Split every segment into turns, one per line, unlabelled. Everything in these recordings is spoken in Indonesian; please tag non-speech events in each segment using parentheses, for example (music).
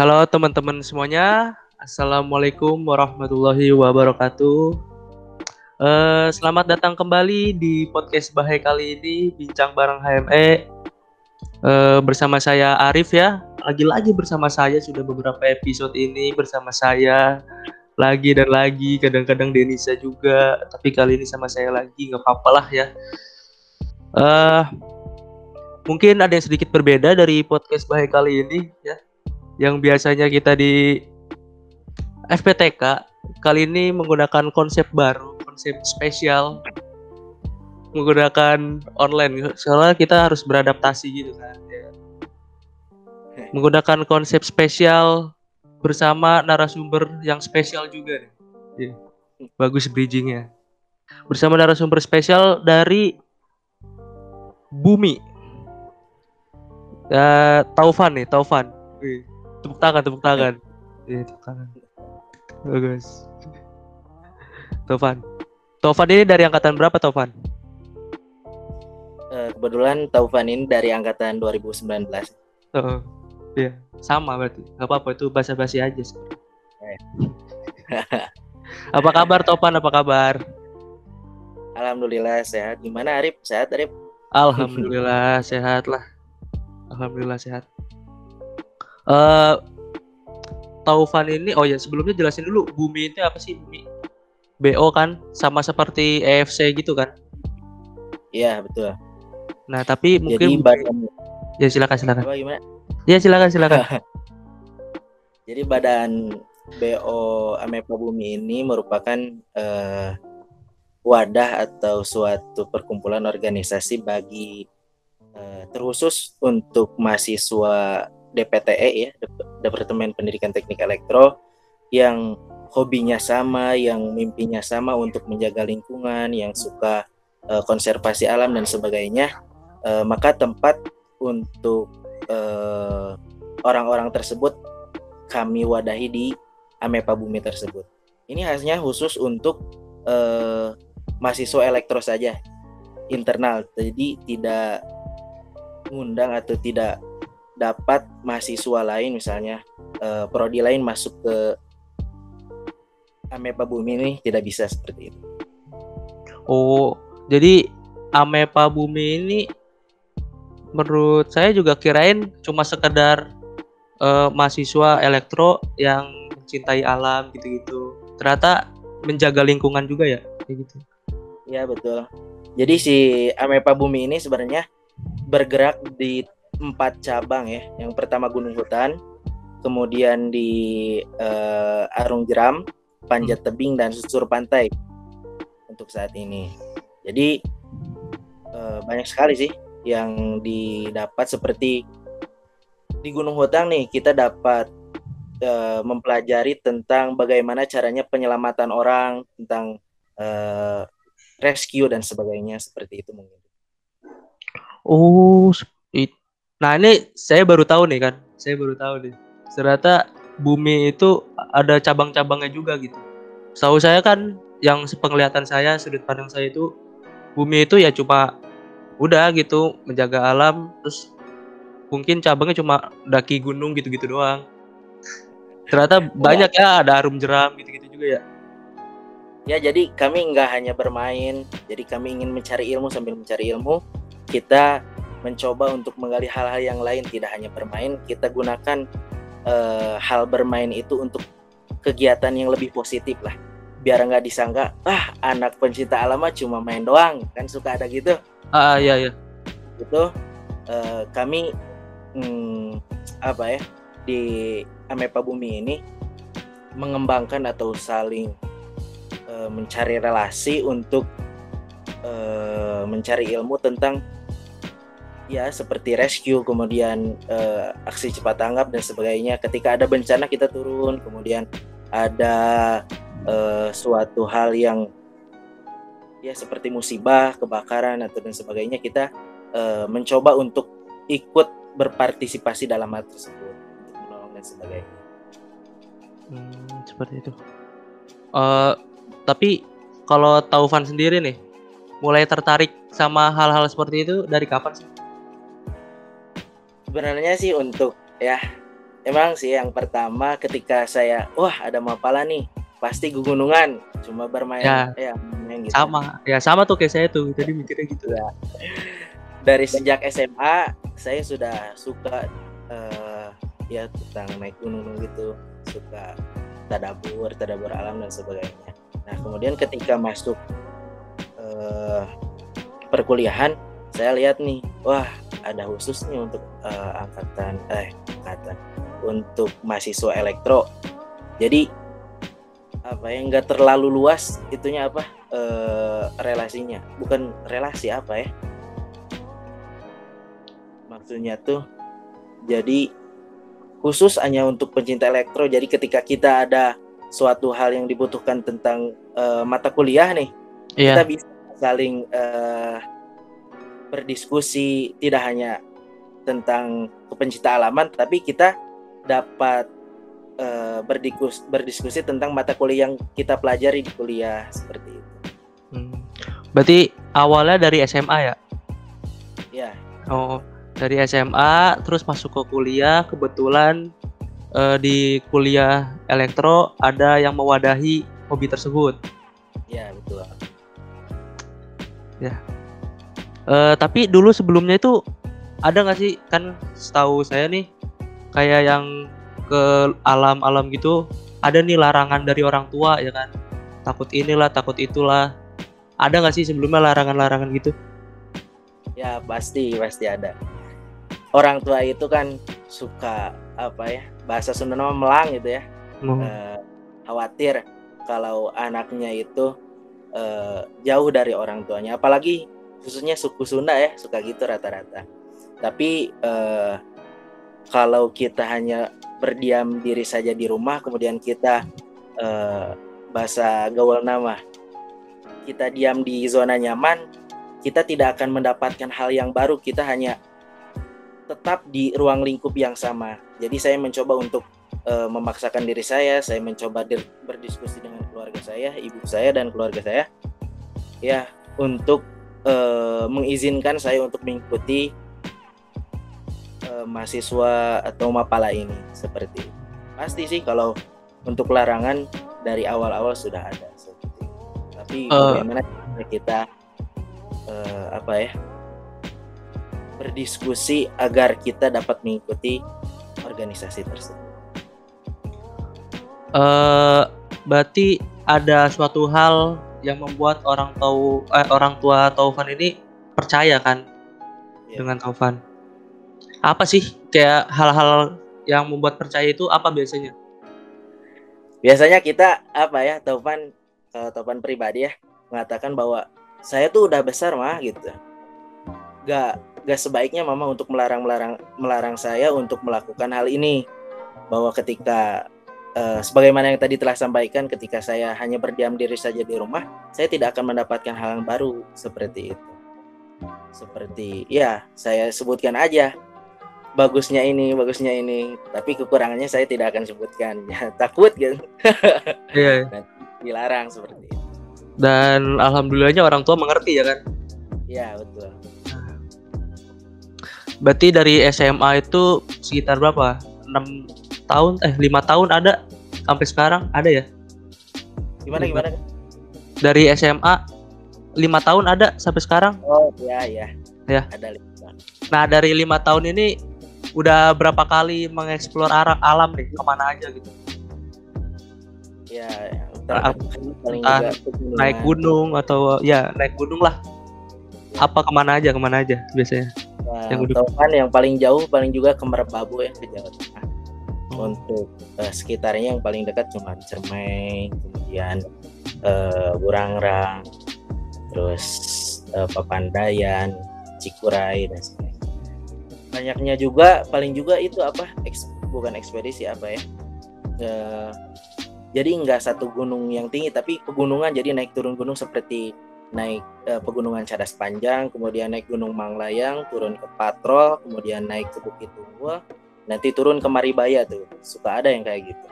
Halo teman-teman semuanya, Assalamualaikum warahmatullahi wabarakatuh. Eh, selamat datang kembali di podcast Bahaya kali ini, bincang bareng HME. Eh, bersama saya Arif ya, lagi-lagi bersama saya sudah beberapa episode ini bersama saya lagi dan lagi, kadang-kadang Denisa juga, tapi kali ini sama saya lagi nggak apa-apa lah ya. Eh, mungkin ada yang sedikit berbeda dari podcast Bahaya kali ini ya yang biasanya kita di FPTK kali ini menggunakan konsep baru, konsep spesial menggunakan online soalnya kita harus beradaptasi gitu kan ya. menggunakan konsep spesial bersama narasumber yang spesial juga nih. Ya. bagus bridgingnya bersama narasumber spesial dari Bumi uh, Taufan nih Taufan Wih, tepuk tangan tepuk tangan. Iya, tepuk tangan. Bagus. Taufan Taufan ini dari angkatan berapa Taufan
Eh, kebetulan Taufan ini dari angkatan 2019.
Oh, iya. Sama berarti. Nggak apa-apa itu basa-basi aja sih. (laughs) apa kabar Topan apa kabar?
Alhamdulillah sehat. Gimana Arif? Sehat Arif?
Alhamdulillah sehat lah. Alhamdulillah sehat eh Taufan ini oh ya sebelumnya jelasin dulu Bumi itu apa sih Bumi BO kan sama seperti EFC gitu kan
Iya betul.
nah tapi
Jadi
mungkin
badan
ya silakan silakan
apa gimana?
ya silakan silakan (laughs)
Jadi badan BO Amepa Bumi ini merupakan eh, wadah atau suatu perkumpulan organisasi bagi eh, terkhusus untuk mahasiswa DPTE ya, Dep- Departemen Pendidikan Teknik Elektro yang hobinya sama, yang mimpinya sama untuk menjaga lingkungan, yang suka eh, konservasi alam dan sebagainya. Eh, maka tempat untuk eh, orang-orang tersebut kami wadahi di Amepa Bumi tersebut. Ini hasilnya khusus untuk eh, mahasiswa elektro saja internal, jadi tidak ngundang atau tidak dapat mahasiswa lain misalnya eh, prodi lain masuk ke Amepa Bumi ini tidak bisa seperti itu.
oh jadi Amepa Bumi ini menurut saya juga kirain cuma sekedar eh, mahasiswa elektro yang mencintai alam gitu-gitu ternyata menjaga lingkungan juga ya kayak gitu
Ya betul. Jadi si Amepa Bumi ini sebenarnya bergerak di empat cabang ya. Yang pertama Gunung Hutan, kemudian di eh, Arung Jeram, Panjat Tebing dan Susur Pantai untuk saat ini. Jadi eh, banyak sekali sih yang didapat seperti di Gunung Hutan nih kita dapat eh, mempelajari tentang bagaimana caranya penyelamatan orang tentang eh, rescue dan sebagainya seperti itu mungkin.
Oh, nah ini saya baru tahu nih kan, saya baru tahu nih. Ternyata bumi itu ada cabang-cabangnya juga gitu. Tahu saya kan, yang sepenglihatan saya, sudut pandang saya itu bumi itu ya cuma udah gitu menjaga alam, terus mungkin cabangnya cuma daki gunung gitu-gitu doang. Ternyata (laughs) banyak ya, ada arum jeram gitu-gitu juga ya.
Ya jadi kami nggak hanya bermain, jadi kami ingin mencari ilmu sambil mencari ilmu. Kita mencoba untuk menggali hal-hal yang lain, tidak hanya bermain. Kita gunakan eh, hal bermain itu untuk kegiatan yang lebih positif lah. Biar nggak disangka, ah anak pencinta alam cuma main doang, kan suka ada gitu.
Ah iya iya.
itu eh, kami hmm, apa ya di Amepa Bumi ini mengembangkan atau saling eh, mencari relasi untuk eh, mencari ilmu tentang ya seperti rescue kemudian eh, aksi cepat tanggap dan sebagainya ketika ada bencana kita turun kemudian ada eh, suatu hal yang ya seperti musibah kebakaran atau dan sebagainya kita eh, mencoba untuk ikut berpartisipasi dalam hal tersebut untuk menolong dan sebagainya.
Hmm, seperti itu. Eh, tapi kalau Taufan sendiri nih, mulai tertarik sama hal-hal seperti itu dari kapan sih?
Sebenarnya sih untuk ya emang sih yang pertama ketika saya wah ada Mapala nih pasti gunungan cuma bermain
Ya.
ya main gitu.
Sama, ya sama tuh kayak saya tuh. Tadi mikirnya gitu.
Ya. Dari sejak SMA saya sudah suka eh, ya tentang naik gunung gitu, suka tadabur, tadabur alam dan sebagainya. Nah kemudian ketika masuk eh, perkuliahan, saya lihat nih, wah ada khususnya untuk eh, angkatan eh angkatan untuk mahasiswa elektro. Jadi apa yang nggak terlalu luas itunya apa eh, relasinya bukan relasi apa ya maksudnya tuh jadi khusus hanya untuk pencinta elektro jadi ketika kita ada suatu hal yang dibutuhkan tentang eh, mata kuliah nih kita
Iya.
bisa saling eh, berdiskusi tidak hanya tentang kepencinta alaman tapi kita dapat eh, berdikus, berdiskusi tentang mata kuliah yang kita pelajari di kuliah seperti itu
Hmm. Berarti awalnya dari SMA ya?
ya
Oh, dari SMA terus masuk ke kuliah, kebetulan eh, di kuliah elektro ada yang mewadahi hobi tersebut.
ya betul
Eh, tapi dulu sebelumnya itu ada nggak sih? Kan setahu saya nih kayak yang ke alam-alam gitu ada nih larangan dari orang tua ya kan? Takut inilah takut itulah. Ada nggak sih sebelumnya larangan-larangan gitu?
Ya pasti pasti ada. Orang tua itu kan suka apa ya bahasa Sunda melang gitu ya.
Hmm.
Eh, khawatir kalau anaknya itu eh, jauh dari orang tuanya. Apalagi khususnya suku Sunda ya suka gitu rata-rata. Tapi eh, kalau kita hanya berdiam diri saja di rumah kemudian kita eh, bahasa gaul nama kita diam di zona nyaman kita tidak akan mendapatkan hal yang baru. Kita hanya tetap di ruang lingkup yang sama. Jadi saya mencoba untuk eh, memaksakan diri saya, saya mencoba berdiskusi dengan keluarga saya, ibu saya dan keluarga saya, ya untuk eh, mengizinkan saya untuk mengikuti eh, mahasiswa atau mapala ini seperti itu. Pasti sih kalau untuk larangan dari awal-awal sudah ada seperti itu. Tapi
Eh.
bagaimana kita eh, apa ya berdiskusi agar kita dapat mengikuti organisasi tersebut.
eh berarti ada suatu hal yang membuat orang tahu eh, orang tua Taufan ini percaya kan
Iya.
dengan Taufan. Apa sih kayak hal-hal yang membuat percaya itu apa biasanya?
biasanya kita apa ya Taufan kalau Taufan pribadi ya mengatakan bahwa saya tuh udah besar mah gitu gak gak sebaiknya mama untuk melarang melarang melarang saya untuk melakukan hal ini bahwa ketika eh, sebagaimana yang tadi telah sampaikan ketika saya hanya berdiam diri saja di rumah saya tidak akan mendapatkan hal yang baru seperti itu seperti ya saya sebutkan aja bagusnya ini bagusnya ini tapi kekurangannya saya tidak akan sebutkan (laughs) ya takut kan (laughs)
Iya. (laughs)
dilarang seperti itu.
Dan alhamdulillahnya orang tua mengerti ya kan.
Ya betul.
Berarti dari SMA itu sekitar berapa? 6 tahun eh 5 tahun ada sampai sekarang ada ya?
Gimana
Iya,
gimana?
Dari SMA 5 tahun ada sampai sekarang.
Oh ya ya.
Ya.
Ada lima.
Nah, dari lima tahun ini udah berapa kali mengeksplor arah alam nih ke mana aja gitu
Ya. pegunungan.
naik gunung atau ya naik gunung lah apa ke mana aja ke mana aja biasanya
Nah,
yang udah-
Taufan yang paling jauh paling juga ke Merbabu ya ke Jawa. Untuk eh, sekitarnya yang paling dekat cuma Cermeng, kemudian eh, Burangrang, terus eh, Papandayan, Cikuray dan sebagainya. Banyaknya juga paling juga itu apa? Eks, bukan ekspedisi apa ya? Eh, jadi nggak satu gunung yang tinggi tapi pegunungan jadi naik turun gunung seperti naik eh, pegunungan Cadas Panjang, kemudian naik Gunung Manglayang, turun ke Patrol, kemudian naik ke Bukit Tunggul, nanti turun ke Maribaya tuh. Suka ada yang kayak gitu.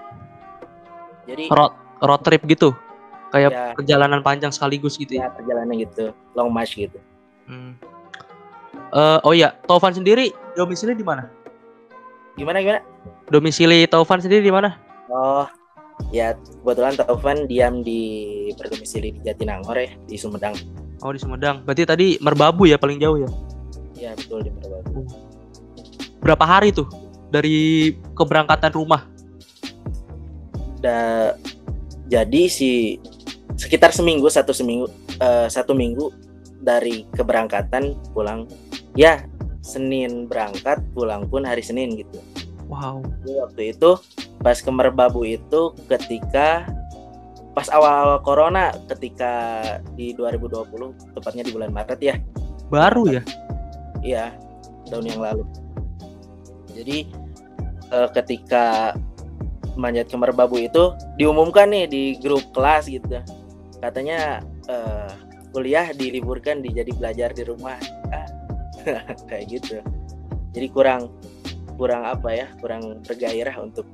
Jadi
road road trip gitu kayak
Ya.
perjalanan panjang sekaligus gitu ya
ya perjalanan gitu, long march gitu.
Hmm. Eh, oh ya Taufan sendiri domisili di mana
Gimana gimana?
Domisili Taufan sendiri di mana?
Oh, ya kebetulan Taufan diam di berdomisili di Jatinangor ya di Sumedang.
Oh di Sumedang. Berarti tadi Merbabu ya paling jauh ya?
Ya betul di Merbabu.
Berapa hari tuh dari keberangkatan rumah?
Da, jadi si sekitar seminggu satu seminggu uh, satu minggu dari keberangkatan pulang ya Senin berangkat pulang pun hari Senin gitu.
Wow.
Jadi waktu itu pas ke Merbabu itu ketika pas awal-awal corona ketika di 2020 tepatnya di bulan Maret ya.
Baru ya?
Iya, tahun yang lalu. Jadi uh, ketika manjat ke Merbabu itu diumumkan nih di grup kelas gitu. Katanya uh, kuliah diliburkan di jadi belajar di rumah. Ah, (laughs) kayak gitu. Jadi kurang kurang apa ya? Kurang bergairah untuk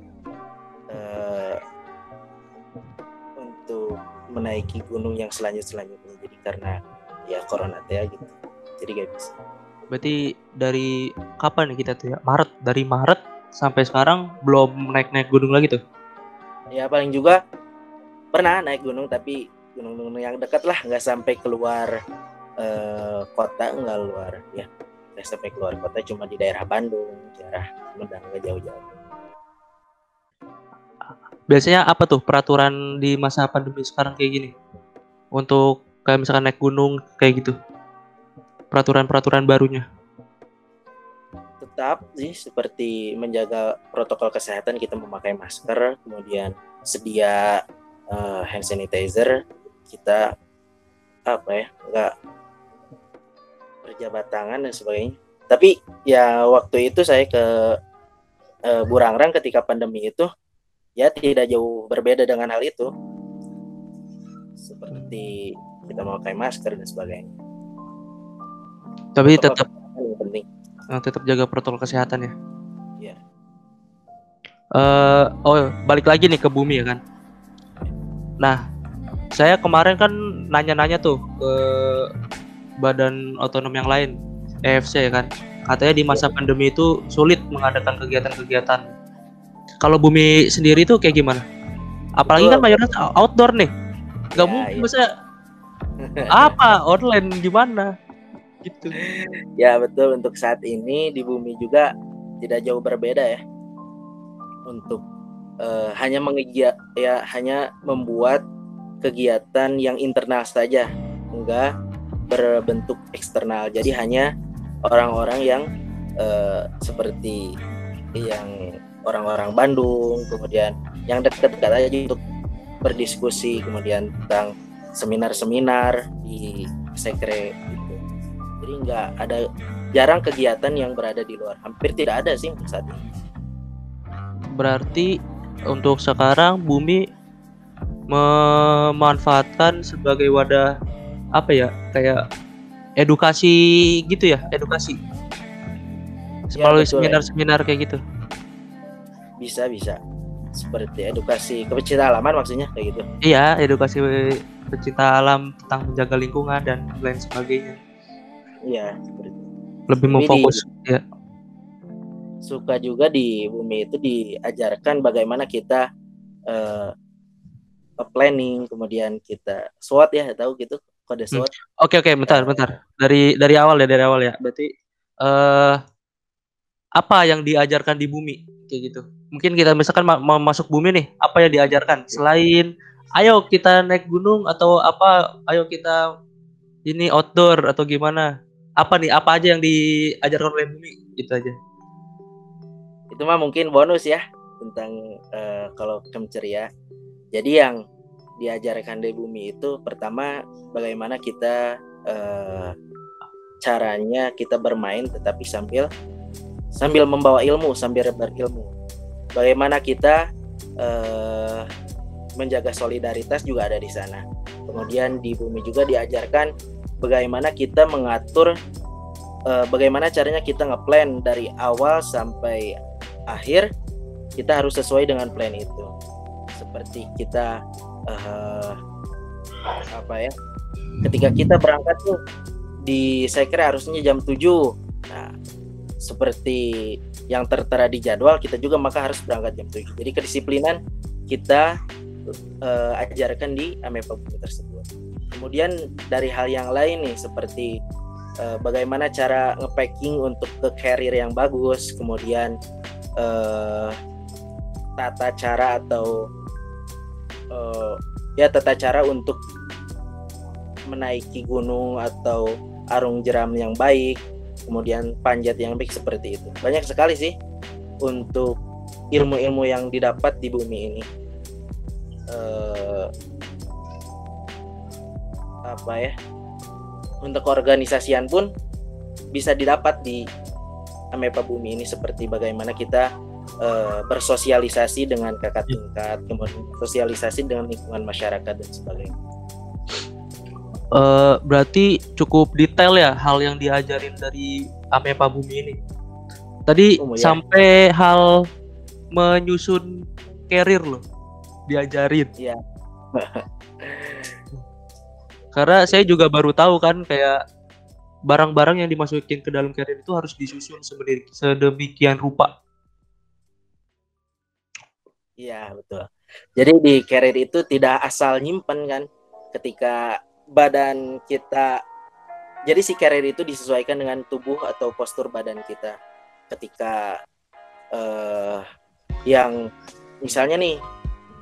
uh, untuk menaiki gunung yang selanjut selanjutnya. Jadi karena ya corona ya gitu. Jadi gak bisa.
Berarti dari kapan nih kita tuh ya? Maret. Dari Maret sampai sekarang belum naik-naik gunung lagi tuh?
Ya paling juga pernah naik gunung tapi gunung-gunung yang dekat lah, nggak sampai keluar eh, kota, nggak keluar ya, nggak sampai keluar kota, cuma di daerah Bandung, daerah Sumedang nggak jauh-jauh.
Biasanya apa tuh peraturan di masa pandemi sekarang kayak gini? Untuk kayak misalkan naik gunung kayak gitu? Peraturan-peraturan barunya?
tetap sih seperti menjaga protokol kesehatan kita memakai masker kemudian sedia uh, hand sanitizer kita apa ya nggak berjabat tangan dan sebagainya. Tapi ya waktu itu saya ke uh, Burangrang ketika pandemi itu ya tidak jauh berbeda dengan hal itu. Seperti kita memakai masker dan sebagainya
tapi tetap
penting
Nah, tetap jaga protokol kesehatan ya.
Iya.
Uh, oh, balik lagi nih ke bumi ya kan. Nah, saya kemarin kan nanya-nanya tuh ke badan otonom yang lain, EFC ya kan. Katanya di masa pandemi itu sulit mengadakan kegiatan-kegiatan. Kalau bumi sendiri tuh kayak gimana? Apalagi kan mayoritas outdoor nih. Gak ya, mungkin ya. bisa (laughs) apa online gimana? Gitu.
Ya betul untuk saat ini di bumi juga tidak jauh berbeda ya. Untuk uh, hanya mengegia ya hanya membuat kegiatan yang internal saja, enggak berbentuk eksternal. Jadi hanya orang-orang yang uh, seperti yang orang-orang Bandung, kemudian yang dekat-dekat aja untuk berdiskusi, kemudian tentang seminar-seminar di sekre jadi nggak ada jarang kegiatan yang berada di luar. Hampir tidak ada sih untuk saat ini.
Berarti untuk sekarang bumi memanfaatkan sebagai wadah apa ya? Kayak edukasi gitu ya? Edukasi? Ya, melalui seminar-seminar ya, kayak gitu?
Bisa bisa. Seperti edukasi kepecinta alaman maksudnya kayak gitu.
Iya edukasi pecinta alam tentang menjaga lingkungan dan lain sebagainya
Iya,
Lebih memfokus di, ya.
Suka juga di bumi itu diajarkan bagaimana kita uh, planning, kemudian kita SWOT ya, tahu gitu kode hmm. SWOT.
Oke hmm. oke, okay, okay, bentar uh, bentar. Dari dari awal ya, dari awal ya. Berarti uh, apa yang diajarkan di bumi kayak gitu? Mungkin kita misalkan mau masuk bumi nih, apa yang diajarkan selain ayo kita naik gunung atau apa? Ayo kita ini outdoor atau gimana? Apa nih? Apa aja yang diajarkan oleh Bumi? Itu aja.
Itu mah mungkin bonus ya tentang uh, kalau kemceria jadi yang diajarkan dari Bumi itu pertama bagaimana kita uh, caranya kita bermain tetapi sambil sambil membawa ilmu sambil berilmu. Bagaimana kita uh, menjaga solidaritas juga ada di sana. Kemudian di bumi juga diajarkan bagaimana kita mengatur uh, bagaimana caranya kita ngeplan dari awal sampai akhir kita harus sesuai dengan plan itu. Seperti kita uh, apa ya ketika kita berangkat tuh di saya kira harusnya jam 7 nah seperti yang tertera di jadwal kita juga maka harus berangkat jam 7 jadi kedisiplinan kita uh, ajarkan di Amepa Bumi tersebut kemudian dari hal yang lain nih seperti uh, bagaimana cara ngepacking untuk ke carrier yang bagus kemudian uh, tata cara atau uh, ya tata cara untuk menaiki gunung atau arung jeram yang baik kemudian panjat yang baik seperti itu. Banyak sekali sih untuk ilmu-ilmu yang didapat di bumi ini. Uh, apa ya? Untuk organisasian pun bisa didapat di Amepa Bumi ini seperti bagaimana kita uh, bersosialisasi dengan kakak tingkat, kemudian sosialisasi dengan lingkungan masyarakat dan sebagainya
uh, berarti cukup detail ya hal yang diajarin dari Amepa Bumi ini. Tadi oh, ya. sampai hal menyusun carrier loh diajarin. Iya. (laughs) Karena saya juga baru tahu kan kayak barang-barang yang dimasukin ke dalam carrier itu harus disusun sedemikian rupa.
Iya betul. Jadi di carrier itu tidak asal nyimpen kan. Ketika badan kita jadi si carrier itu disesuaikan dengan tubuh atau postur badan kita ketika uh, yang misalnya nih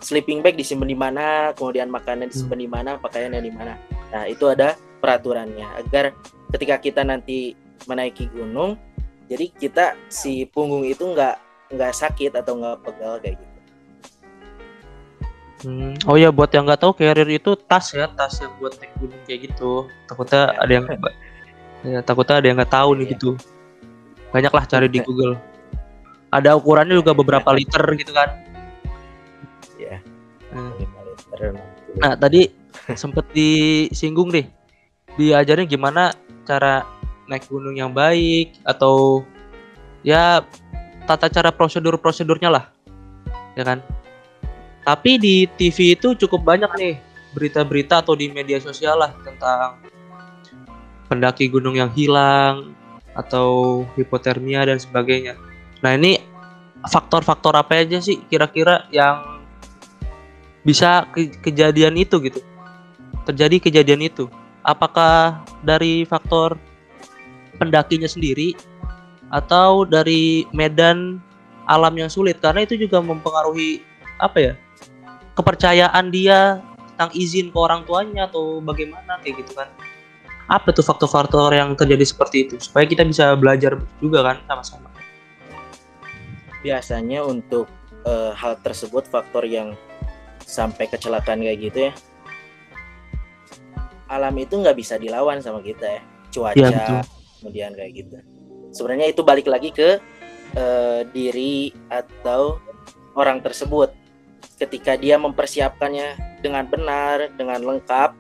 sleeping bag disimpan di mana kemudian makanan disimpan di mana pakaiannya di mana nah itu ada peraturannya agar ketika kita nanti menaiki gunung jadi kita si punggung itu nggak nggak sakit atau nggak pegal kayak gitu
Hmm. Oh ya buat yang nggak tahu carrier itu tas ya tas yang buat naik gunung kayak gitu. Takutnya ya. ada yang ya takutnya ada yang nggak tahu nih ya. gitu. Banyaklah cari di Google. Ada ukurannya juga beberapa liter gitu kan. Ya. Hmm. Nah tadi sempet disinggung deh. Diajarin gimana cara naik gunung yang baik atau ya tata cara prosedur prosedurnya lah, ya kan? Tapi di TV itu cukup banyak nih berita-berita atau di media sosial lah tentang pendaki gunung yang hilang atau hipotermia dan sebagainya. Nah ini faktor-faktor apa aja sih kira-kira yang bisa ke kejadian itu gitu? Terjadi kejadian itu. Apakah dari faktor pendakinya sendiri atau dari medan alam yang sulit? Karena itu juga mempengaruhi apa ya? kepercayaan dia tentang izin ke orang tuanya atau bagaimana kayak gitu kan apa tuh faktor-faktor yang terjadi seperti itu supaya kita bisa belajar juga kan sama-sama
biasanya untuk uh, hal tersebut faktor yang sampai kecelakaan kayak gitu ya alam itu nggak bisa dilawan sama kita ya. Cuaca ya, kemudian kayak gitu. Sebenarnya itu balik lagi ke uh, diri atau orang tersebut. Ketika dia mempersiapkannya dengan benar, dengan lengkap,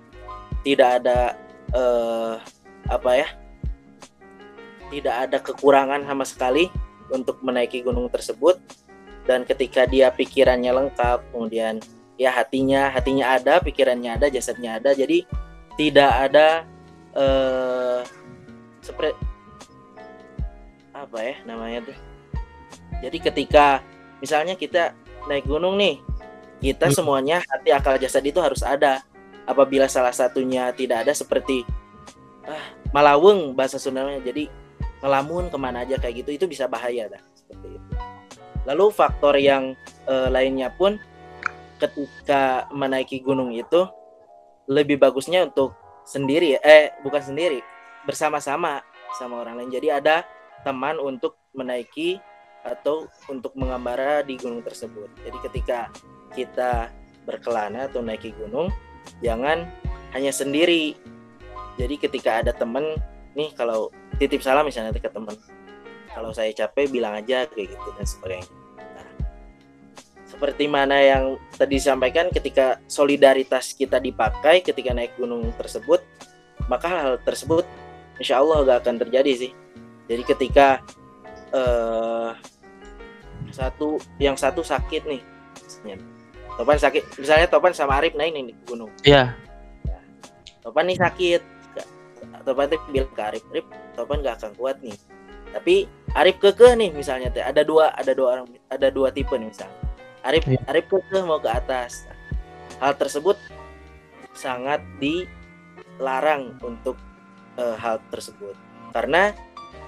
tidak ada uh, apa ya, tidak ada kekurangan sama sekali untuk menaiki gunung tersebut. Dan ketika dia pikirannya lengkap, kemudian ya hatinya hatinya ada, pikirannya ada, jasadnya ada, jadi tidak ada uh, seperti apa ya namanya tuh. Jadi ketika misalnya kita naik gunung nih kita hmm. semuanya hati akal jasad itu harus ada apabila salah satunya tidak ada seperti ah, malaweng bahasa Sundanya jadi ngelamun ke mana aja kayak gitu itu bisa bahaya dah seperti itu lalu faktor yang uh, lainnya pun ketika menaiki gunung itu lebih bagusnya untuk sendiri eh bukan sendiri bersama-sama sama orang lain. Jadi ada teman untuk menaiki atau untuk mengambara di gunung tersebut. Jadi ketika kita berkelana atau naiki gunung jangan hanya sendiri. Jadi ketika ada temen nih kalau titip salam misalnya ke temen kalau saya capek bilang aja kayak gitu dan sebagainya seperti mana yang tadi disampaikan ketika solidaritas kita dipakai ketika naik gunung tersebut maka hal tersebut insya Allah gak akan terjadi sih. Jadi ketika uh, satu yang satu sakit nih Topan sakit misalnya Topan sama Arif naik nih di gunung.
Iya.
Yeah. Topan nih sakit. Topan tuh bilang ke Arif Arif Topan gak akan kuat nih. Tapi Arif keke nih misalnya teh. Ada dua ada dua orang ada dua tipe nih misalnya Arif
Iya.
Arif mau ke atas. Hal tersebut sangat dilarang untuk eh, hal tersebut. Karena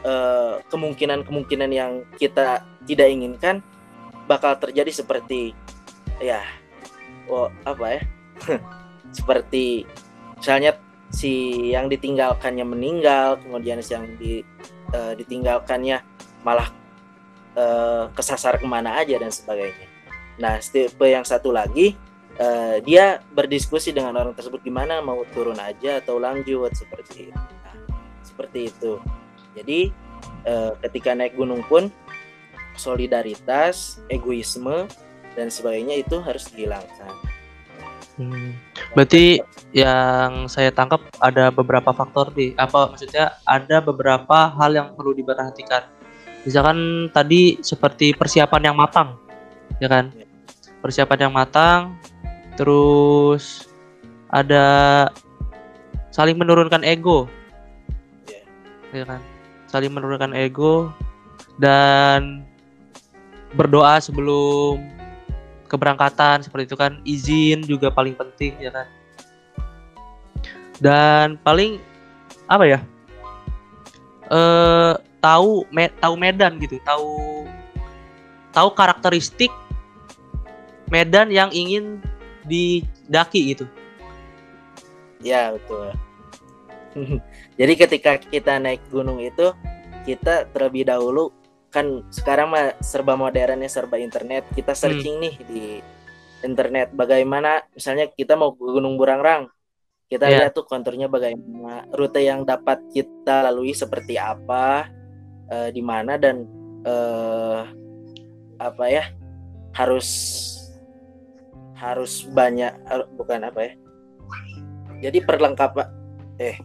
eh, kemungkinan-kemungkinan yang kita tidak inginkan bakal terjadi seperti ya oh, apa ya? (laughs) Seperti misalnya si yang ditinggalkannya meninggal kemudian si yang di, eh, ditinggalkannya malah eh, kesasar ke mana aja dan sebagainya nah tipe yang satu lagi eh, dia berdiskusi dengan orang tersebut gimana mau turun aja atau lanjut seperti itu Nah, seperti itu jadi eh, ketika naik gunung pun solidaritas egoisme dan sebagainya itu harus dihilangkan
Hmm. Berarti yang saya tangkap ada beberapa faktor nih. Apa maksudnya ada beberapa hal yang perlu diperhatikan. Misalkan tadi seperti persiapan yang matang, ya kan?
Iya.
Persiapan yang matang, terus ada saling menurunkan ego,
Iya.
ya kan? Saling menurunkan ego dan berdoa sebelum keberangkatan seperti itu kan izin juga paling penting ya kan dan paling apa ya eh tahu me, tahu medan gitu tahu tahu karakteristik medan yang ingin didaki gitu
Ya betul. (laughs) Jadi ketika kita naik gunung itu kita terlebih dahulu kan sekarang mah serba modern ya serba internet kita searching nih di internet bagaimana misalnya kita mau ke Gunung Burangrang kita
Iya.
lihat tuh konturnya bagaimana rute yang dapat kita lalui seperti apa eh, di mana dan eh, apa ya harus harus banyak har- bukan apa ya jadi perlengkapan eh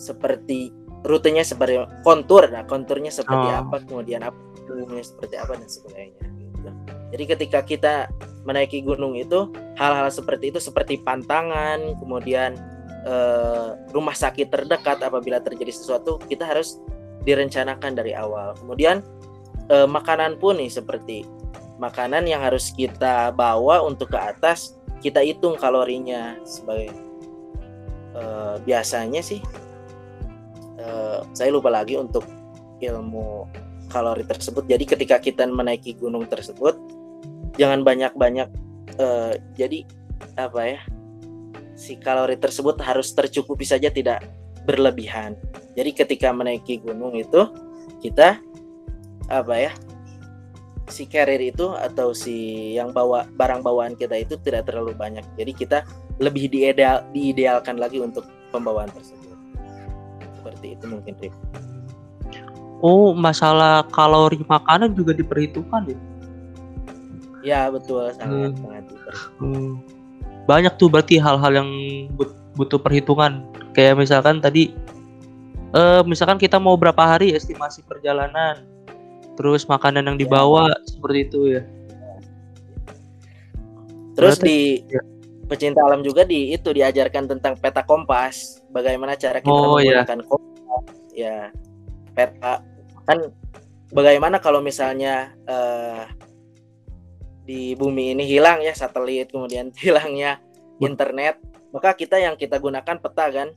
seperti rutenya seperti kontur nah konturnya seperti
Oh.
apa kemudian apa gunungnya seperti apa dan sebagainya gitu. jadi ketika kita menaiki gunung itu hal-hal seperti itu seperti pantangan kemudian eh, rumah sakit terdekat apabila terjadi sesuatu kita harus direncanakan dari awal kemudian eh, makanan pun nih seperti makanan yang harus kita bawa untuk ke atas kita hitung kalorinya sebagai eh, biasanya sih eh, saya lupa lagi untuk ilmu kalori tersebut. Jadi ketika kita menaiki gunung tersebut jangan banyak-banyak eh, jadi apa ya si kalori tersebut harus tercukupi saja tidak berlebihan. Jadi ketika menaiki gunung itu kita apa ya si carrier itu atau si yang bawa barang bawaan kita itu tidak terlalu banyak. Jadi kita lebih diideal, diidealkan lagi untuk pembawaan tersebut. Seperti itu mungkin Rif.
oh masalah kalori makanan juga diperhitungkan ya
Ya betul sangat
Hmm.
sangat diperhitungkan.
Hmm. Banyak tuh berarti hal-hal yang but- butuh perhitungan. Kayak misalkan tadi eh misalkan kita mau berapa hari estimasi perjalanan. Terus makanan yang
Ya.
dibawa seperti itu ya.
Terus
Berarti-
di
ya.
pecinta alam juga di itu diajarkan tentang peta kompas, bagaimana cara kita
Oh, iya.
menggunakan kompas, ya peta kan bagaimana kalau misalnya eh, di bumi ini hilang ya satelit, kemudian (laughs) hilangnya
Bet-
internet, maka kita yang kita gunakan peta kan,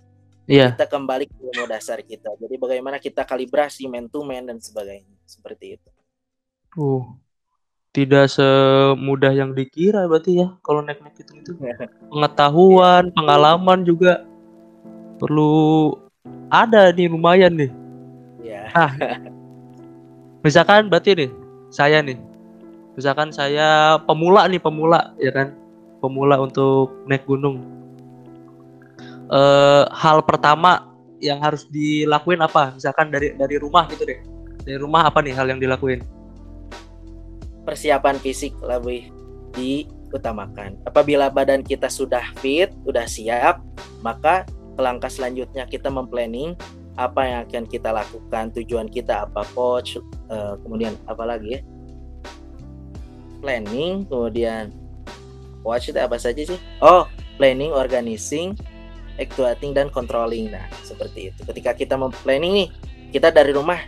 Iya.
kita kembali ke ilmu dasar kita. Jadi bagaimana kita kalibrasi man to man dan sebagainya, seperti itu.
Uh. Tidak semudah yang dikira berarti ya kalau naik-naik itu itu. (laughs) Pengetahuan, pengalaman juga perlu ada nih lumayan nih.
Ya,
Misalkan berarti nih saya nih. Misalkan saya pemula nih, pemula ya kan. Pemula untuk naik gunung. Eh hal pertama yang harus dilakuin apa? Misalkan dari dari rumah gitu deh. Dari rumah apa nih hal yang dilakuin?
persiapan fisik lebih diutamakan. Apabila badan kita sudah fit, sudah siap, maka langkah selanjutnya kita memplanning apa yang akan kita lakukan, tujuan kita apa, coach, eh, kemudian apa lagi ya? Planning, kemudian watch itu apa saja sih? Oh, planning, organizing, actuating dan controlling. Nah, seperti itu. Ketika kita memplanning nih, kita dari rumah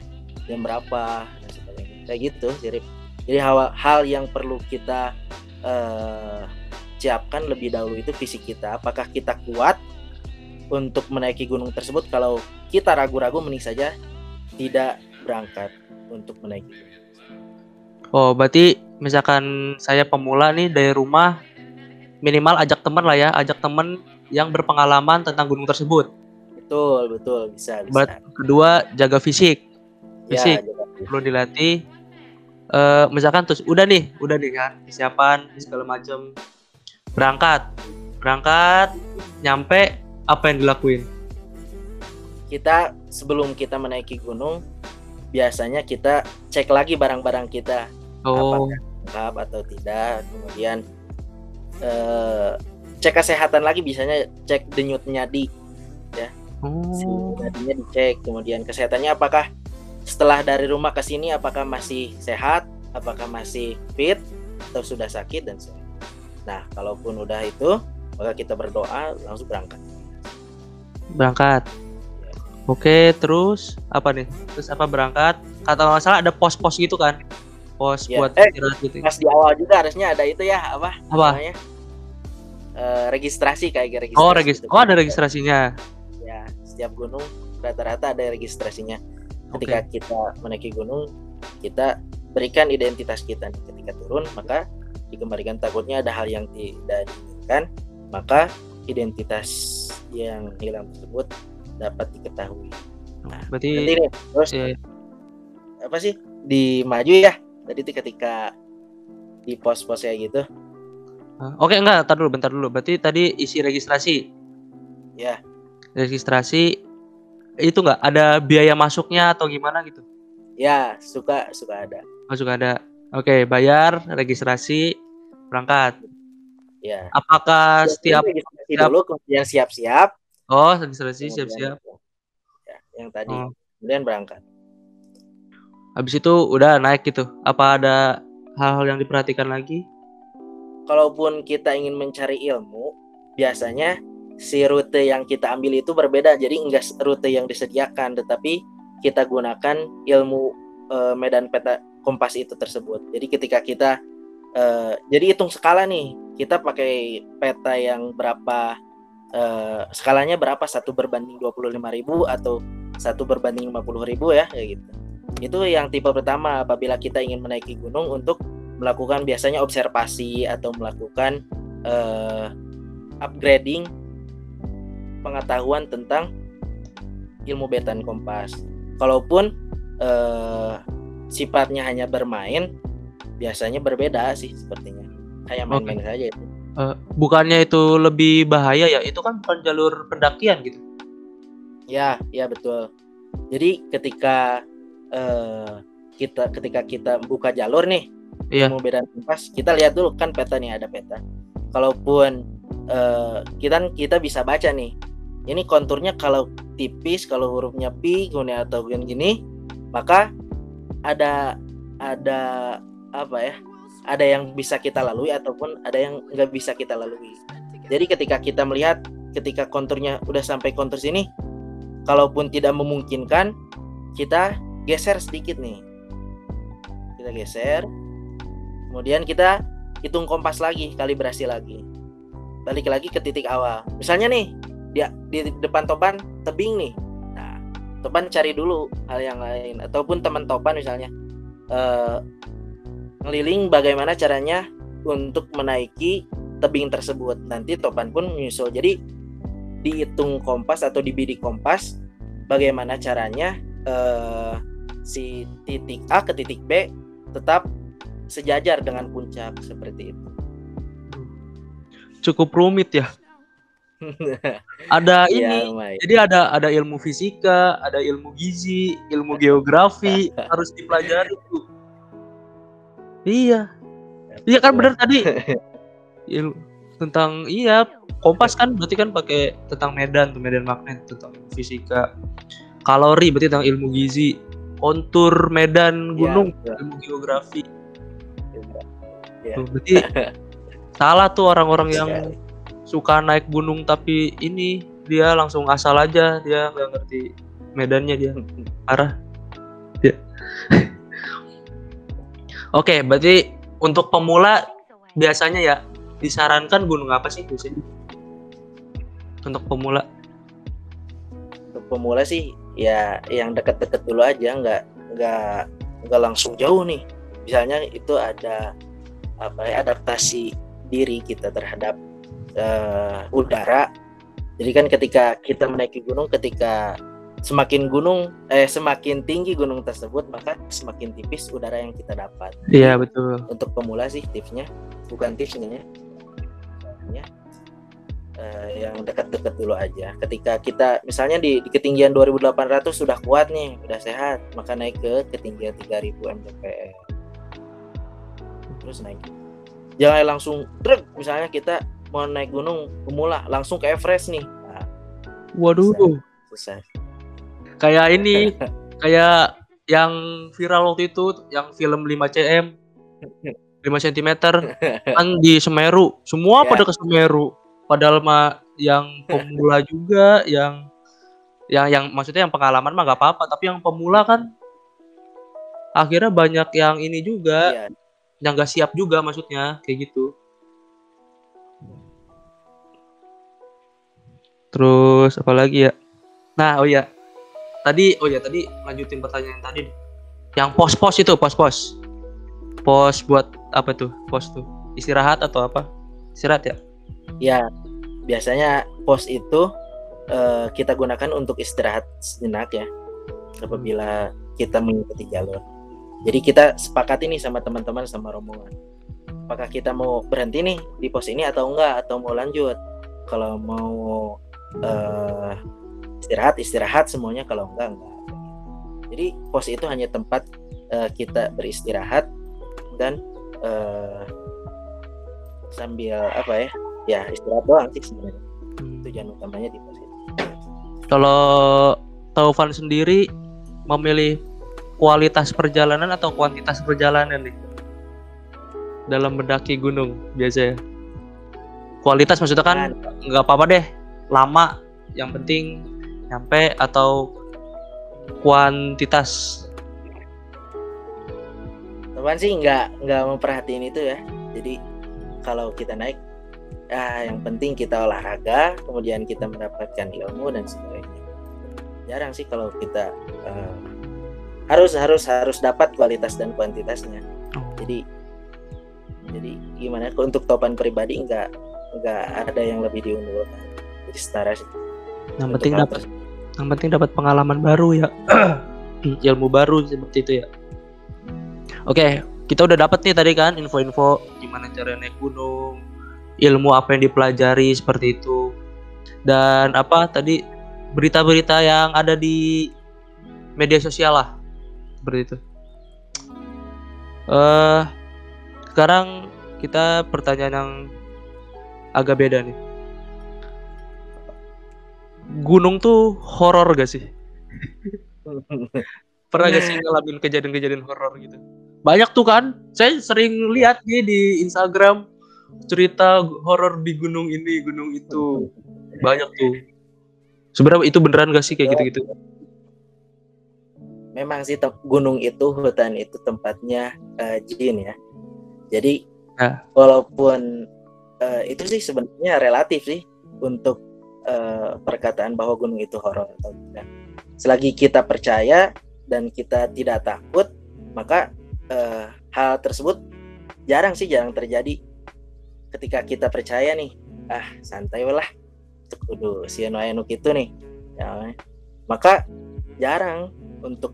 jam berapa dan sebagainya kayak gitu jadi jadi hal hal yang perlu kita uh, siapkan lebih dahulu itu fisik kita apakah kita kuat untuk menaiki gunung tersebut kalau kita ragu-ragu mending saja tidak berangkat untuk menaiki
Oh, berarti misalkan saya pemula nih dari rumah minimal ajak teman lah ya, ajak teman yang berpengalaman tentang gunung tersebut.
Betul, betul, bisa, bisa.
Kedua jaga fisik.
Ya,
Fisik
jaga
perlu dilatih. Eh misalkan terus udah nih, udah nih kan persiapan segala macam. Berangkat. Berangkat nyampe apa yang dilakuin?
kita sebelum kita menaiki gunung biasanya kita cek lagi barang-barang kita
Oh,
lengkap atau tidak kemudian eh, cek kesehatan lagi biasanya cek denyut nyadi si
oh.
nadinya dicek kemudian kesehatannya apakah setelah dari rumah ke sini apakah masih sehat apakah masih fit atau sudah sakit dan sebagainya nah kalaupun udah itu maka kita berdoa langsung berangkat
berangkat. Oke, terus apa nih? Terus apa berangkat? Kata nggak salah ada pos-pos gitu kan? Pos
Ya.
buat
Eh,
gitu.
pas di awal juga harusnya ada itu ya apa
Apa?
namanya Eh, registrasi kayak registrasi
Oh, regis
gitu.
Oh, ada registrasinya.
ya setiap gunung rata-rata ada registrasinya ketika kita menaiki gunung kita berikan identitas kita ketika turun maka dikembalikan. Takutnya ada hal yang tidak diinginkan maka identitas yang hilang tersebut dapat diketahui.
Berarti
nanti nih terus
eh,
apa sih? Di maju ya? Tadi itu ketika di pos-pos kayak gitu.
Oke, enggak, tar dulu, bentar dulu. Berarti tadi isi registrasi.
Ya.
Registrasi itu enggak ada biaya masuknya atau gimana gitu?
ya suka suka ada
Masuk ada. Oke, bayar, registrasi, berangkat.
ya
Apakah setiap
registrasi
setiap-
dulu kemudian siap-siap
Oh, registrasi siap-siap.
ya, yang tadi
Oh.
kemudian berangkat
Habis itu udah naik gitu. Apa ada hal-hal yang diperhatikan lagi?
kalaupun kita ingin mencari ilmu biasanya si rute yang kita ambil itu berbeda. Jadi enggak rute yang disediakan tetapi kita gunakan ilmu eh, medan peta kompas itu tersebut. Jadi ketika kita eh, jadi hitung skala nih kita pakai peta yang berapa eh, skalanya berapa? Satu berbanding 25.000 atau satu berbanding 50.000 ya kayak gitu. Itu yang tipe pertama apabila kita ingin menaiki gunung untuk melakukan biasanya observasi atau melakukan eh, upgrading pengetahuan tentang ilmu betan kompas. Kalaupun eh, sifatnya hanya bermain, biasanya berbeda sih sepertinya. Kayak main-main saja itu.
Eh, bukannya itu lebih bahaya ya? Itu kan bukan jalur pendakian gitu.
Ya, ya betul. Jadi ketika eh, kita ketika kita buka jalur nih,
Iya.
ilmu bedan kompas, kita lihat dulu kan peta nih ada peta. Kalaupun eh, kita kita bisa baca nih, ini konturnya kalau tipis, kalau hurufnya pi, kemudian atau kemudian gini, maka ada ada apa ya? Ada yang bisa kita lalui ataupun ada yang nggak bisa kita lalui. Jadi ketika kita melihat ketika konturnya udah sampai kontur sini, kalaupun tidak memungkinkan, kita geser sedikit nih. Kita geser, kemudian kita hitung kompas lagi, kalibrasi lagi. Balik lagi ke titik awal. Misalnya nih, dia di depan topan tebing nih. Nah, topan cari dulu hal yang lain ataupun teman topan misalnya eh, ngeliling bagaimana caranya untuk menaiki tebing tersebut. Nanti topan pun menyusul. Jadi dihitung kompas atau dibidik kompas bagaimana caranya eh, si titik A ke titik B tetap sejajar dengan puncak seperti itu.
Cukup rumit ya. Ada (laughs)
Iya,
ini. Jadi ada ada ilmu fisika, ada ilmu gizi, ilmu geografi (laughs) harus dipelajari tuh. Iya. Iya kan benar tadi. (laughs) Il- tentang iya kompas kan berarti kan pakai tentang medan tuh medan magnet tentang fisika kalori berarti tentang ilmu gizi kontur medan
Iya,
gunung
betul.
ilmu geografi
Iya.
Tuh, berarti salah tuh orang-orang yang
Sekali.
Suka naik gunung tapi ini dia langsung asal aja dia nggak ngerti medannya dia. Parah ya. (laughs) oke berarti untuk pemula biasanya ya disarankan gunung apa sih biasanya? Untuk pemula.
Untuk pemula sih ya yang deket-deket dulu aja nggak nggak nggak langsung jauh nih. Misalnya itu ada apa ya adaptasi diri kita terhadap uh, udara jadi kan ketika kita menaiki gunung ketika semakin gunung eh semakin tinggi gunung tersebut maka semakin tipis udara yang kita dapat.
Iya betul.
Untuk pemula sih tipsnya bukan tipsnya ya. ya uh, yang dekat-dekat dulu aja. Ketika kita misalnya di, di ketinggian 2800 sudah kuat nih, sudah sehat, maka naik ke ketinggian 3000 mdpl. Terus naik. Jangan langsung truk misalnya kita mau naik gunung pemula langsung ke Everest nih. Nah,
Waduh.
Susah.
Kayak ini, (laughs) kayak yang viral waktu itu, yang film 5 cm, (laughs) 5 cm (laughs) kan di Semeru, semua yeah. pada ke Semeru. Padahal mah yang pemula juga, yang yang yang maksudnya yang pengalaman mah gak apa-apa, tapi yang pemula kan akhirnya banyak yang ini juga, yeah. yang gak siap juga maksudnya kayak gitu. Terus apa lagi ya? Nah, oh ya. Tadi oh ya tadi lanjutin pertanyaan tadi. Yang pos-pos itu, pos-pos. Pos buat apa tuh? Pos tuh. Istirahat atau apa? Istirahat ya?
Ya, biasanya pos itu uh, kita gunakan untuk istirahat sejenak ya. Apabila kita mengikuti jalur. Jadi kita sepakat ini sama teman-teman sama rombongan. Apakah kita mau berhenti nih di pos ini atau enggak atau mau lanjut? Kalau mau uh, istirahat istirahat semuanya kalau enggak enggak. Jadi pos itu hanya tempat uh, kita beristirahat dan uh, sambil apa ya ya istirahat doang sih sebenarnya. Hmm. tujuan utamanya di pos itu.
Kalau Taufan sendiri memilih kualitas perjalanan atau kuantitas perjalanan nih? Dalam mendaki gunung biasanya. Kualitas maksudnya kan nah, nggak apa-apa deh lama yang penting nyampe atau kuantitas.
Teman sih? Nggak nggak memperhatiin itu ya. Jadi kalau kita naik ah yang penting kita olahraga kemudian kita mendapatkan ilmu dan sebagainya. Jarang sih kalau kita uh, harus harus harus dapat kualitas dan kuantitasnya. Oh. jadi jadi gimana? Untuk topan pribadi nggak nggak ada yang lebih diunggulkan jadi setara sih.
Yang penting dapat yang penting dapat pengalaman baru ya. (clears throat) Ilmu baru seperti itu ya. Oke kita udah dapat nih tadi kan info-info gimana cara naik gunung ilmu apa yang dipelajari seperti itu. Dan apa tadi berita-berita yang ada di media sosial lah seperti itu. Uh, sekarang kita pertanyaan yang agak beda nih gunung tuh horor gak sih? (laughs) Pernah gak sih ngalamin kejadian-kejadian horor gitu? Banyak tuh kan, saya sering lihat nih di Instagram cerita horor di gunung ini, gunung itu. Banyak tuh. Sebenarnya itu beneran gak sih kayak gitu-gitu?
Memang sih gunung itu, hutan itu tempatnya uh, jin ya. Jadi nah. walaupun uh, itu sih sebenarnya relatif sih untuk uh, perkataan bahwa gunung itu horor atau tidak. Selagi kita percaya dan kita tidak takut, maka uh, hal tersebut jarang sih jarang terjadi. Ketika kita percaya nih, ah santai lah, kudu si anu itu nih, ya, maka jarang untuk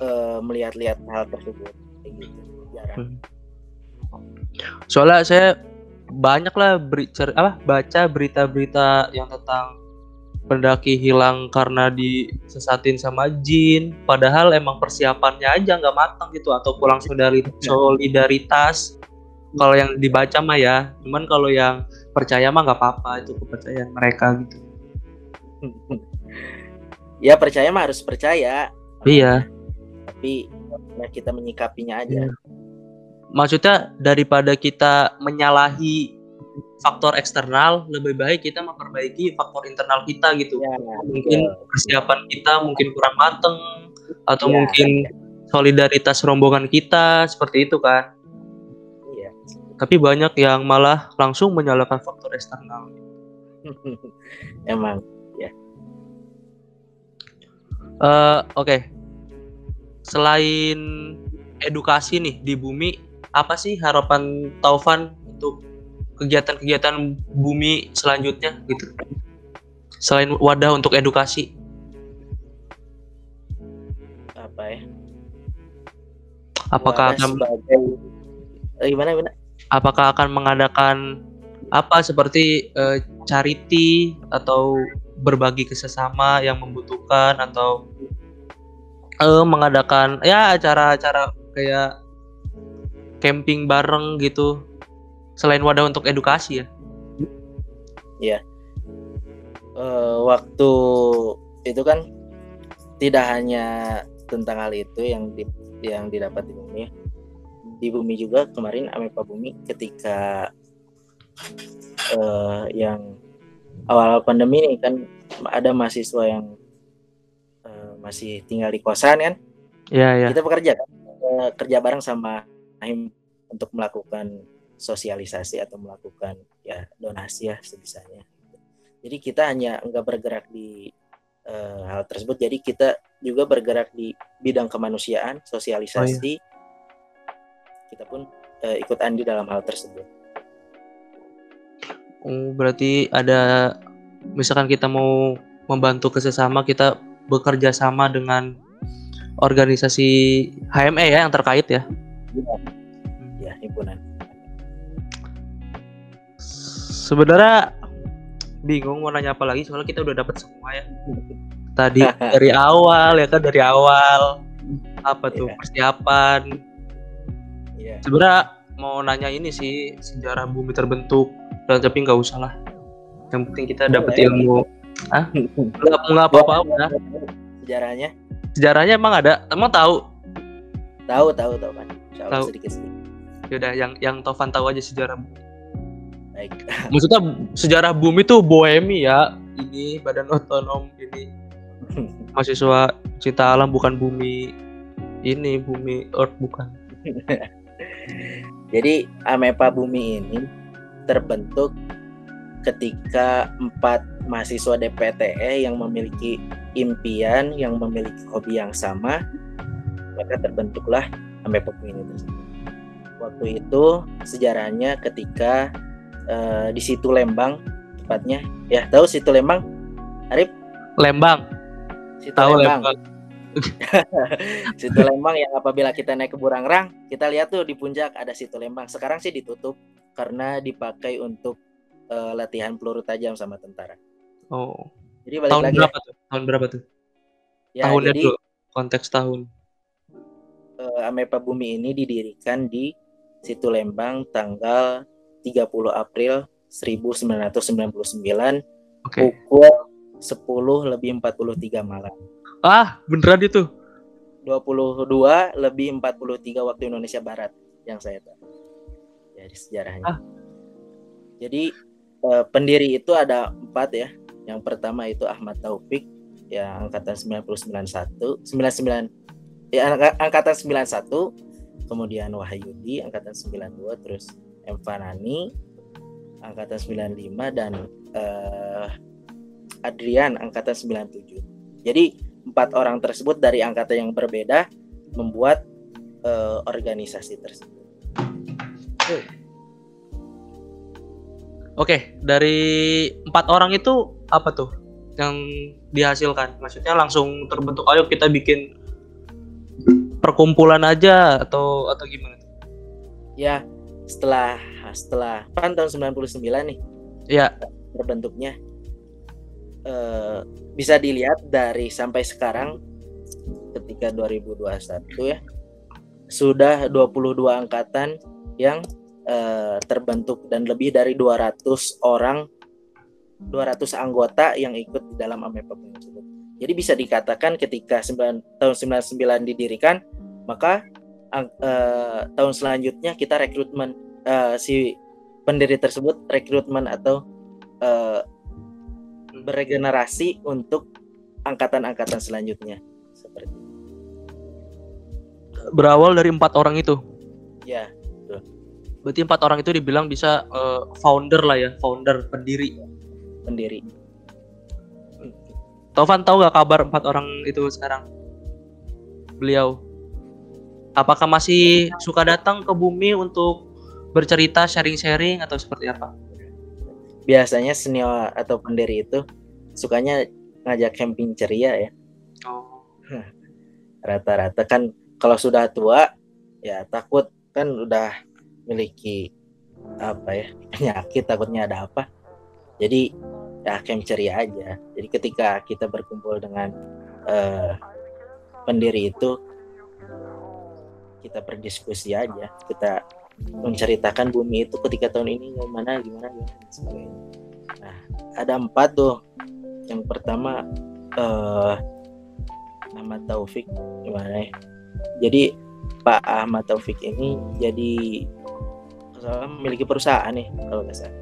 uh, melihat-lihat hal tersebut. Gitu. Jarang.
Hmm. Soalnya saya banyak lah beri, cer, apa baca berita-berita yang tentang pendaki hilang karena disesatin sama jin. Padahal emang persiapannya aja nggak matang gitu atau kurang solidaritas. Kalau yang dibaca mah ya cuman kalau yang percaya mah nggak apa-apa itu kepercayaan mereka gitu. (laughs)
Ya percaya mah harus percaya.
Iya.
Tapi ya kita menyikapinya aja. Iya
maksudnya daripada kita menyalahi faktor eksternal, lebih baik kita memperbaiki faktor internal kita gitu.
Ya,
mungkin
betul.
persiapan kita mungkin kurang mateng atau
Ya,
mungkin solidaritas rombongan kita seperti itu kan.
Iya.
Tapi banyak yang malah langsung menyalahkan faktor eksternal. (laughs)
Emang
Eh, Oke, selain edukasi nih di bumi, apa sih harapan Taufan untuk kegiatan-kegiatan bumi selanjutnya gitu? Selain wadah untuk edukasi,
apa ya?
apakah
Wadah
akan
sebagai Eh, gimana gimana?
apakah akan mengadakan apa seperti eh, charity atau berbagi ke sesama yang membutuhkan atau eh, mengadakan ya acara-acara kayak camping bareng gitu. Selain wadah untuk edukasi ya.
Eh, waktu itu kan tidak hanya tentang hal itu yang di, yang didapat di bumi. Ya. di bumi juga kemarin Amepa Bumi ketika eh, yang awal pandemi ini kan ada mahasiswa yang eh, masih tinggal di kosan kan?
Ya ya
kita bekerja kan Eh, kerja bareng sama Ahim untuk melakukan sosialisasi atau melakukan ya donasi ya sebisanya. Jadi kita hanya enggak bergerak di eh, hal tersebut. Jadi kita juga bergerak di bidang kemanusiaan sosialisasi. Kita pun eh, ikut andil dalam hal tersebut.
Oh, berarti ada misalkan kita mau membantu ke sesama kita bekerja sama dengan organisasi HME ya yang terkait ya
ya himpunan
Sebenarnya bingung mau nanya apa lagi soalnya kita udah dapat semua ya. Tadi (laughs) dari awal ya kan dari awal apa tuh
Iya.
persiapan.
ya
Sebenarnya mau nanya ini sih sejarah bumi terbentuk dan tapi nggak usah lah. Yang penting kita dapat ilmu. Hah? Nggak nggak apa-apa udah.
sejarahnya
Sejarahnya emang ada. Emang tahu?
tahu tahu tahu kan Insya Allah
Tahu.
sedikit sedikit
Yaudah yang yang Tovan tahu aja sejarah. bumi.
baik (laughs)
Maksudnya sejarah bumi tuh bohemi ya. Ini badan otonom ini (laughs) mahasiswa cinta alam bukan bumi ini bumi earth bukan (laughs)
Jadi Amepa Bumi ini terbentuk ketika empat mahasiswa DPTE yang memiliki impian, yang memiliki hobi yang sama, maka terbentuklah Amepa Bumi ini tersebut. Waktu itu sejarahnya ketika eh, di situ Lembang, tepatnya, ya tahu situ Lembang, Arif?
Lembang
Situ
tahu
Lembang.
Lembang (laughs)
Situ Lembang yang apabila kita naik ke Burangrang, kita lihat tuh di puncak ada Situ Lembang. Sekarang sih ditutup karena dipakai untuk eh, latihan peluru tajam sama tentara.
oh
Jadi balik
tahun
lagi
berapa tuh tahun berapa tuh
ya,
tahunnya
jadi
dulu konteks tahun
eh, Amepa Bumi ini didirikan di Situ Lembang tanggal 30 April 1999
oke
pukul 10 lebih 43 malam.
ah beneran itu
22 lebih 43 waktu Indonesia Barat yang saya tahu dari sejarahnya.
Ah.
Jadi eh, pendiri itu ada empat ya. Yang pertama itu Ahmad Taufik ya angkatan 991 99 ya angka- angkatan 91 kemudian Wahyudi angkatan 92 terus M Fanani angkatan 95 dan eh, Adrian angkatan 97. Jadi empat orang tersebut dari angkatan yang berbeda membuat eh, organisasi tersebut.
oke dari empat orang itu apa tuh yang dihasilkan maksudnya langsung terbentuk ayo kita bikin perkumpulan aja atau atau gimana?
Ya setelah setelah kan tahun 99 nih.
Ya.
Terbentuknya. Eh, bisa dilihat dari sampai sekarang ketika 2021 ya sudah 22 angkatan yang eh, terbentuk dan lebih dari 200 orang 200 anggota yang ikut di dalam AMEPA tersebut. Jadi bisa dikatakan ketika 9, tahun 99 didirikan maka eh, tahun selanjutnya kita rekrutmen eh, si pendiri tersebut rekrutmen atau uh, beregenerasi untuk angkatan-angkatan selanjutnya. Seperti itu.
berawal dari empat orang itu?
Ya.
Berarti empat orang itu dibilang bisa uh, founder lah ya founder pendiri.
Pendiri.
Tovan tahu gak kabar empat orang itu sekarang? Beliau apakah masih suka datang ke bumi untuk bercerita sharing-sharing atau seperti apa
biasanya senior atau pendiri itu sukanya ngajak camping ceria ya.
Oh.
Rata-rata kan kalau sudah tua ya takut kan udah memiliki apa ya penyakit takutnya ada apa. Jadi ya camp ceria aja. Jadi ketika kita berkumpul dengan uh, pendiri itu kita berdiskusi aja, kita menceritakan bumi itu ketika tahun ini gimana gimana gimana dan sebagainya. Nah ada empat tuh. Yang pertama uh, nama Taufik gimana ya? Jadi Pak Ahmad Taufik ini jadi memiliki perusahaan nih kalau nggak salah.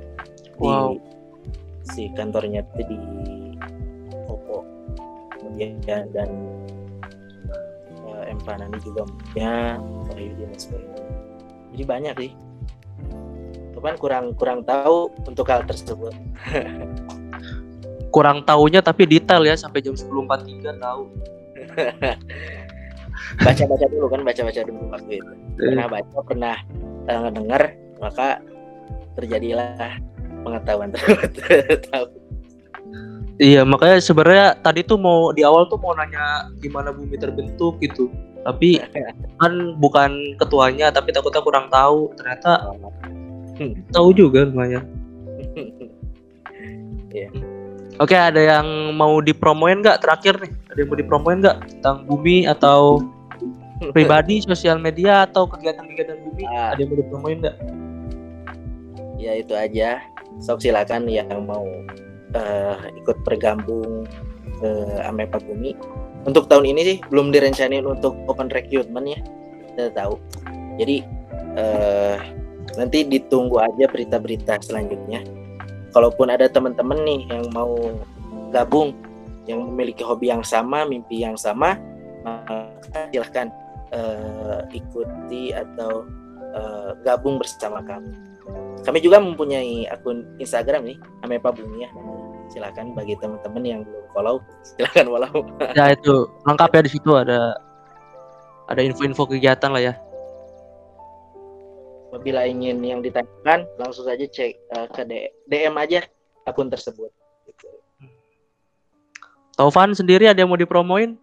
Wow.
Di, si kantornya itu di Popo kemudian dan uh, Empanani juga punya Wahyudi dan sebagainya jadi banyak sih. Cuman kurang kurang tahu untuk hal tersebut. (laughs)
Kurang tahunya tapi detail ya sampai jam 10.43 tahu. (laughs)
Baca-baca dulu kan baca-baca dulu waktu itu. Pernah baca pernah uh, dengar maka terjadilah pengetahuan tersebut. (laughs) Tahu
Iya makanya sebenarnya tadi tuh mau di awal tuh mau nanya gimana bumi terbentuk gitu. Tapi (laughs) kan bukan ketuanya tapi takutnya kurang tahu. Ternyata tahu juga lumayan (laughs)
Iya.
oke ada yang mau dipromoin nggak? Terakhir nih ada yang mau dipromoin nggak tentang bumi atau (laughs) pribadi sosial media atau kegiatan-kegiatan bumi?
Ah.
ada yang mau dipromoin nggak?
Ya itu aja. Sok silakan yang mau eh, ikut bergabung ke Amepa Bumi. Untuk tahun ini sih belum direncanain untuk open recruitment ya kita tahu. Jadi eh, nanti ditunggu aja berita-berita selanjutnya. Kalaupun ada teman-teman nih yang mau gabung yang memiliki hobi yang sama mimpi yang sama maka silahkan eh, ikuti atau eh, gabung bersama kami kami juga mempunyai akun Instagram nih, Amepa Bumi ya. Silakan bagi teman-teman yang belum follow, silakan follow.
ya itu lengkap ya di situ ada ada info-info kegiatan lah ya
Apabila ingin yang ditanyakan, langsung saja cek eh, ke DM aja akun tersebut.
Taufan sendiri ada yang mau dipromoin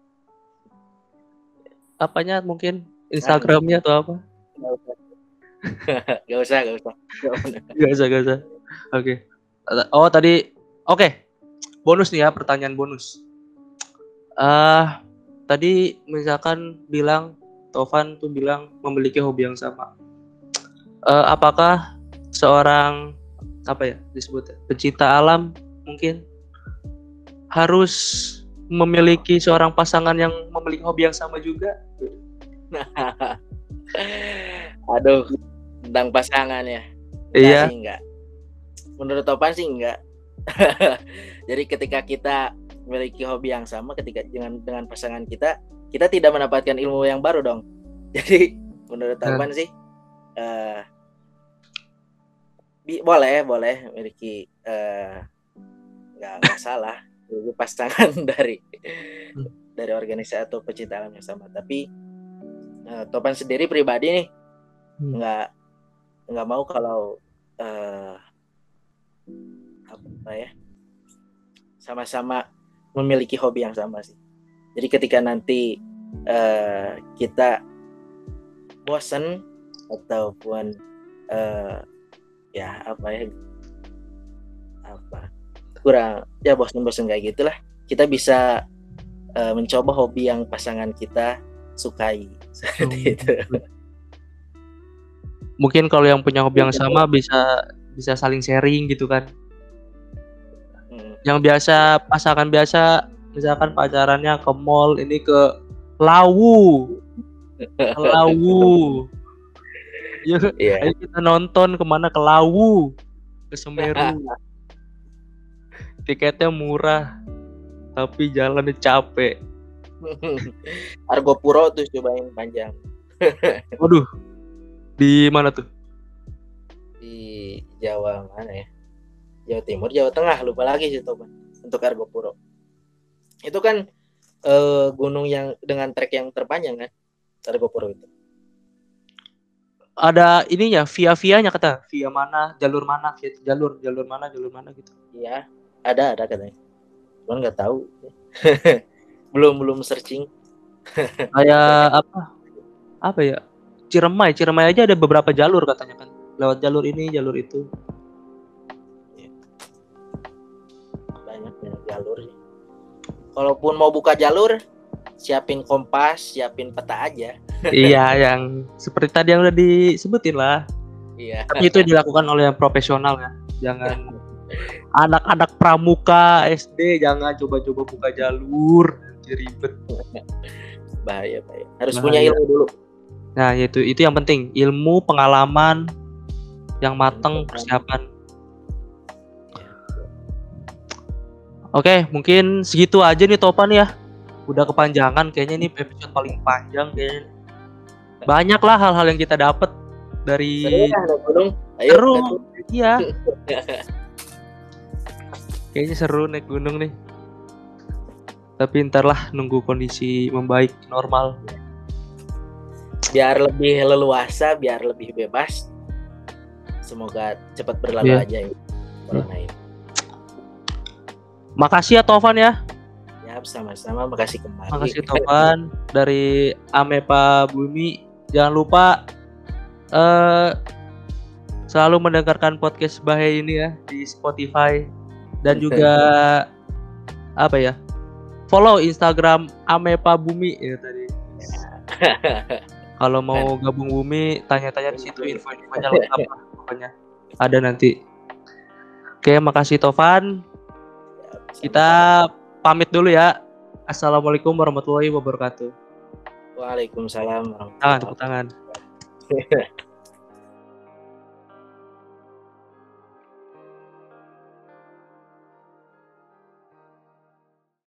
apanya mungkin Instagramnya atau apa (laughs)
Gak usah, gak usah.
Gak usah, gak usah. Oke. Oh tadi, oke. Bonus nih ya, pertanyaan bonus. Ah, tadi misalkan bilang Tovan tuh bilang memiliki hobi yang sama. Eh, apakah seorang apa ya disebut pencinta alam mungkin harus memiliki seorang pasangan yang memiliki hobi yang sama juga? (laughs)
Aduh, tentang pasangan ya.
Iya.
sih, enggak. Menurut Topan sih enggak. (laughs) Jadi ketika kita memiliki hobi yang sama ketika dengan dengan pasangan kita, kita tidak mendapatkan ilmu yang baru dong. (laughs) Jadi menurut
Nah.
Topan sih eh bi- boleh, boleh memiliki eh enggak enggak (laughs) salah memiliki pasangan dari
Hmm.
dari organisasi atau pecinta alam yang sama. Tapi eh, Topan sendiri pribadi nih
Hmm.
Nggak mau kalau eh apa ya sama-sama memiliki hobi yang sama sih. Jadi ketika nanti eh kita bosen ataupun eh ya apa ya apa kurang ya bosen-bosen kayak gitulah kita bisa eh, mencoba hobi yang pasangan kita sukai. (laughs) Seperti
Hmm.
itu
Mungkin kalau yang punya hobi yang sama bisa bisa saling sharing gitu kan.
Hmm.
yang biasa pasangan biasa misalkan pacarannya ke mall ini ke Lawu ke Lawu (laughs) Ayo,
Iya.
ayo kita nonton ke mana ke Lawu, ke Semeru. (laughs) Tiketnya murah, tapi jalannya capek. (laughs)
Argo Puro tuh cobain panjang
Waduh, di mana tuh?
di Jawa mana ya? Jawa Timur, Jawa Tengah, lupa lagi sih Toban. Untuk Argo Puro. Itu kan eh, gunung yang dengan trek yang terpanjang kan? Argo Puro itu.
Ada ininya, via-vianya kata, via mana, jalur mana, via jalur, jalur mana, jalur mana gitu.
Iya, ada ada katanya. Cuman nggak tahu. (laughs) belum belum searching. (laughs)
Kayak apa? Apa ya? Ciremai, Ciremai aja ada beberapa jalur katanya kan. Lewat jalur ini, jalur itu.
banyak banyak jalur sih. Kalaupun mau buka jalur, siapin kompas, siapin peta aja. (laughs)
iya, yang seperti tadi yang udah disebutin lah.
Iya.
Tapi itu dilakukan oleh yang profesional ya. Jangan (laughs) anak-anak pramuka SD jangan coba-coba buka jalur. Ribet. (laughs)
Bahaya, bahaya. Harus
Bahaya.
punya ilmu dulu.
Nah, itu itu yang penting, ilmu, pengalaman yang matang, persiapan. Oke, mungkin segitu aja nih Topan ya. Udah kepanjangan kayaknya ini episode paling panjang kayaknya. Banyak lah hal-hal yang kita dapat dari
naik gunung?
Seru. iya. (laughs) Kayaknya seru naik gunung nih. Tapi ntar lah nunggu kondisi membaik normal.
Biar lebih leluasa, biar lebih bebas. Semoga cepat berlalu
Iya.
aja ya. Corona ini.
Makasih ya Tovan ya.
Ya, sama-sama. Makasih kembali.
Makasih Tovan dari Amepa Bumi. Jangan lupa eh selalu mendengarkan podcast Bahaya ini ya di Spotify dan juga apa ya? Follow Instagram Amepa Bumi ya tadi. (laughs) Kalau mau gabung Bumi, tanya-tanya di situ info-infonya lengkap pokoknya. Ada nanti. Oke, makasih Tovan. Kita pamit dulu ya. Assalamualaikum warahmatullahi wabarakatuh.
Waalaikumsalam
Tangan,
warahmatullahi
tepuk tangan.
wabarakatuh. (laughs)